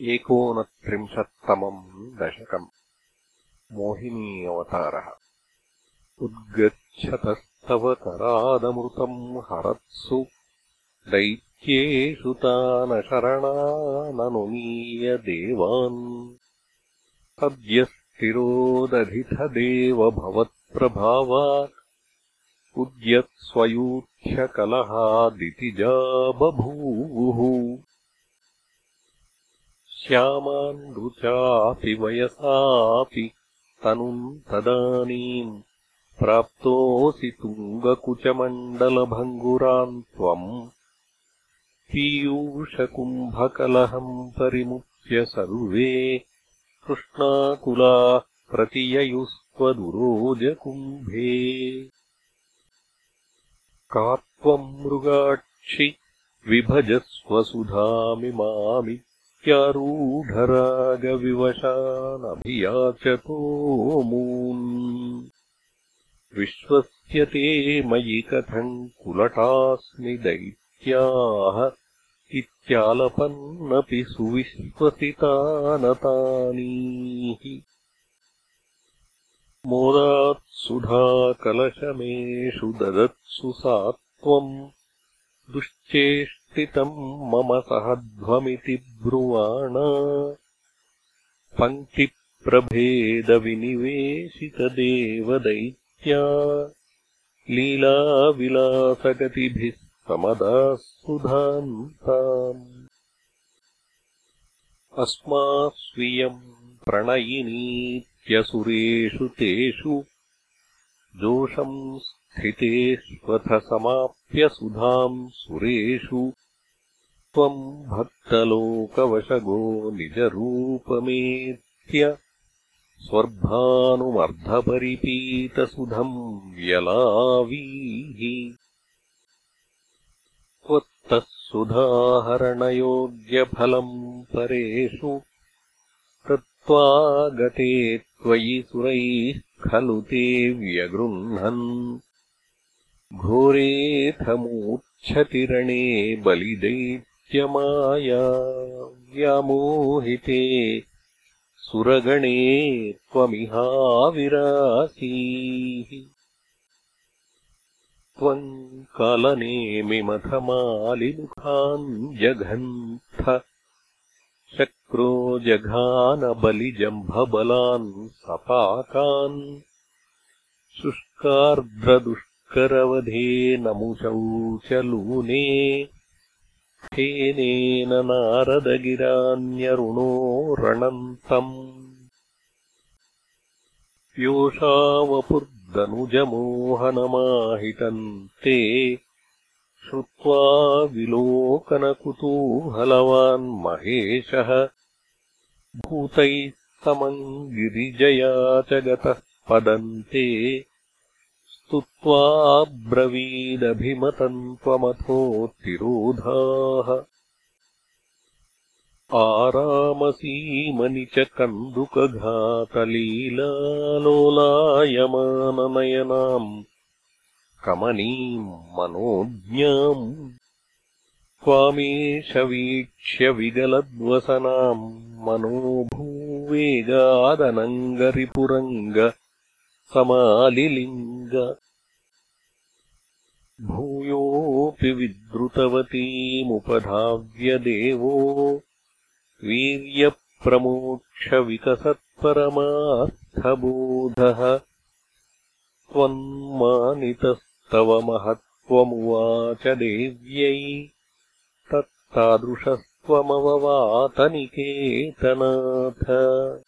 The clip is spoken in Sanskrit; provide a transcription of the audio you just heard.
एकोनत्रिंशत्तमम् दशकम्। मोहिनी अवतारः। उद्गच्छतस्तव करादमृतम् हरत्सु। दैत्येषु तानशरणाननुमीय देवान्। अद्य स्थिरोदधिथदेव भवत्प्रभावात् उद्यत्स्वयूथ्यकलहादितिजा बभूवुः श्यामान् रुचापि वयसापि तनुम् तदानीम् प्राप्तोऽसि तुङ्गकुचमण्डलभङ्गुरान् त्वम् पीयूषकुम्भकलहम् परिमुच्य सर्वे कृष्णाकुलाः प्रतिययुस्त्वदुरोजकुम्भे। का त्वम् मृगाक्षि विभजस्वसुधामिमामि ूढरागविवशानभियाचतोमून् विश्वस्यते मयि कथम् कुलटास्मि दैत्याः इत्यालपन्नपि सुविश्वसितानतानीः। मोदात्सुधाकलशमेषु ददत्सु सा त्वम् दुश्चेष्टितम् मम सहध्वमिति ब्रुवाणा। पङ्क्तिप्रभेदविनिवेशितदेवदैत्या लीलाविलासगतिभिः समदाः सुधान्ताम् अस्मास्वियम् प्रणयिनीत्यसुरेषु तेषु जोषम् स्थितेष्वथ समाप्यसुधाम् सुरेषु त्वम् भक्तलोकवशगो निजरूपमेत्य स्वर्भानुमर्धपरिपीतसुधम् व्यलावीः त्वत्तः सुधाहरणयोग्यफलम् परेषु तत्त्वागते त्वयि सुरैः खलु ते व्यगृह्णन्। घोरेऽथमूर्च्छतिरणे बलिदैत्यमाया व्यामोहिते सुरगणे त्वमिहाविरासीः। त्वम् कालनेमिमथमालिमुखान् जघन्थ। शक्रो जघानबलिजम्भबलान् सपाकान्। शुष्कार्द्रदुष्करवधे नमुशौचलूने फेनेन नारदगिरान्यरुणो रणन्तम्। योषावपुर्दनुजमोहनमाहितम् ते श्रुत्वा विलोकनकुतूहलवान् महेशः भूतैः समम् गिरिजया च गतः पदन्ते स्तुत्वाब्रवीदभिमतम् त्वमथोत्तिरोधाः। आरामसीमनि च कन्दुकघातलीलालोलायमाननयनाम् कमनीम् मनोज्ञाम् त्वामेष वीक्ष्य विगलद्वसनाम् मनोभूवेगादनङ्गरिपुरङ्ग समालिलिङ्ग। भूयोऽपि विद्रुतवतीमुपधाव्य देवो। वीर्यप्रमोक्षविकसत्परमार्थबोधः। त्वम् मानितस्तव महत्त्वमुवाच देव्यै। तत्तादृशस्त्वमववातनिकेतनाथ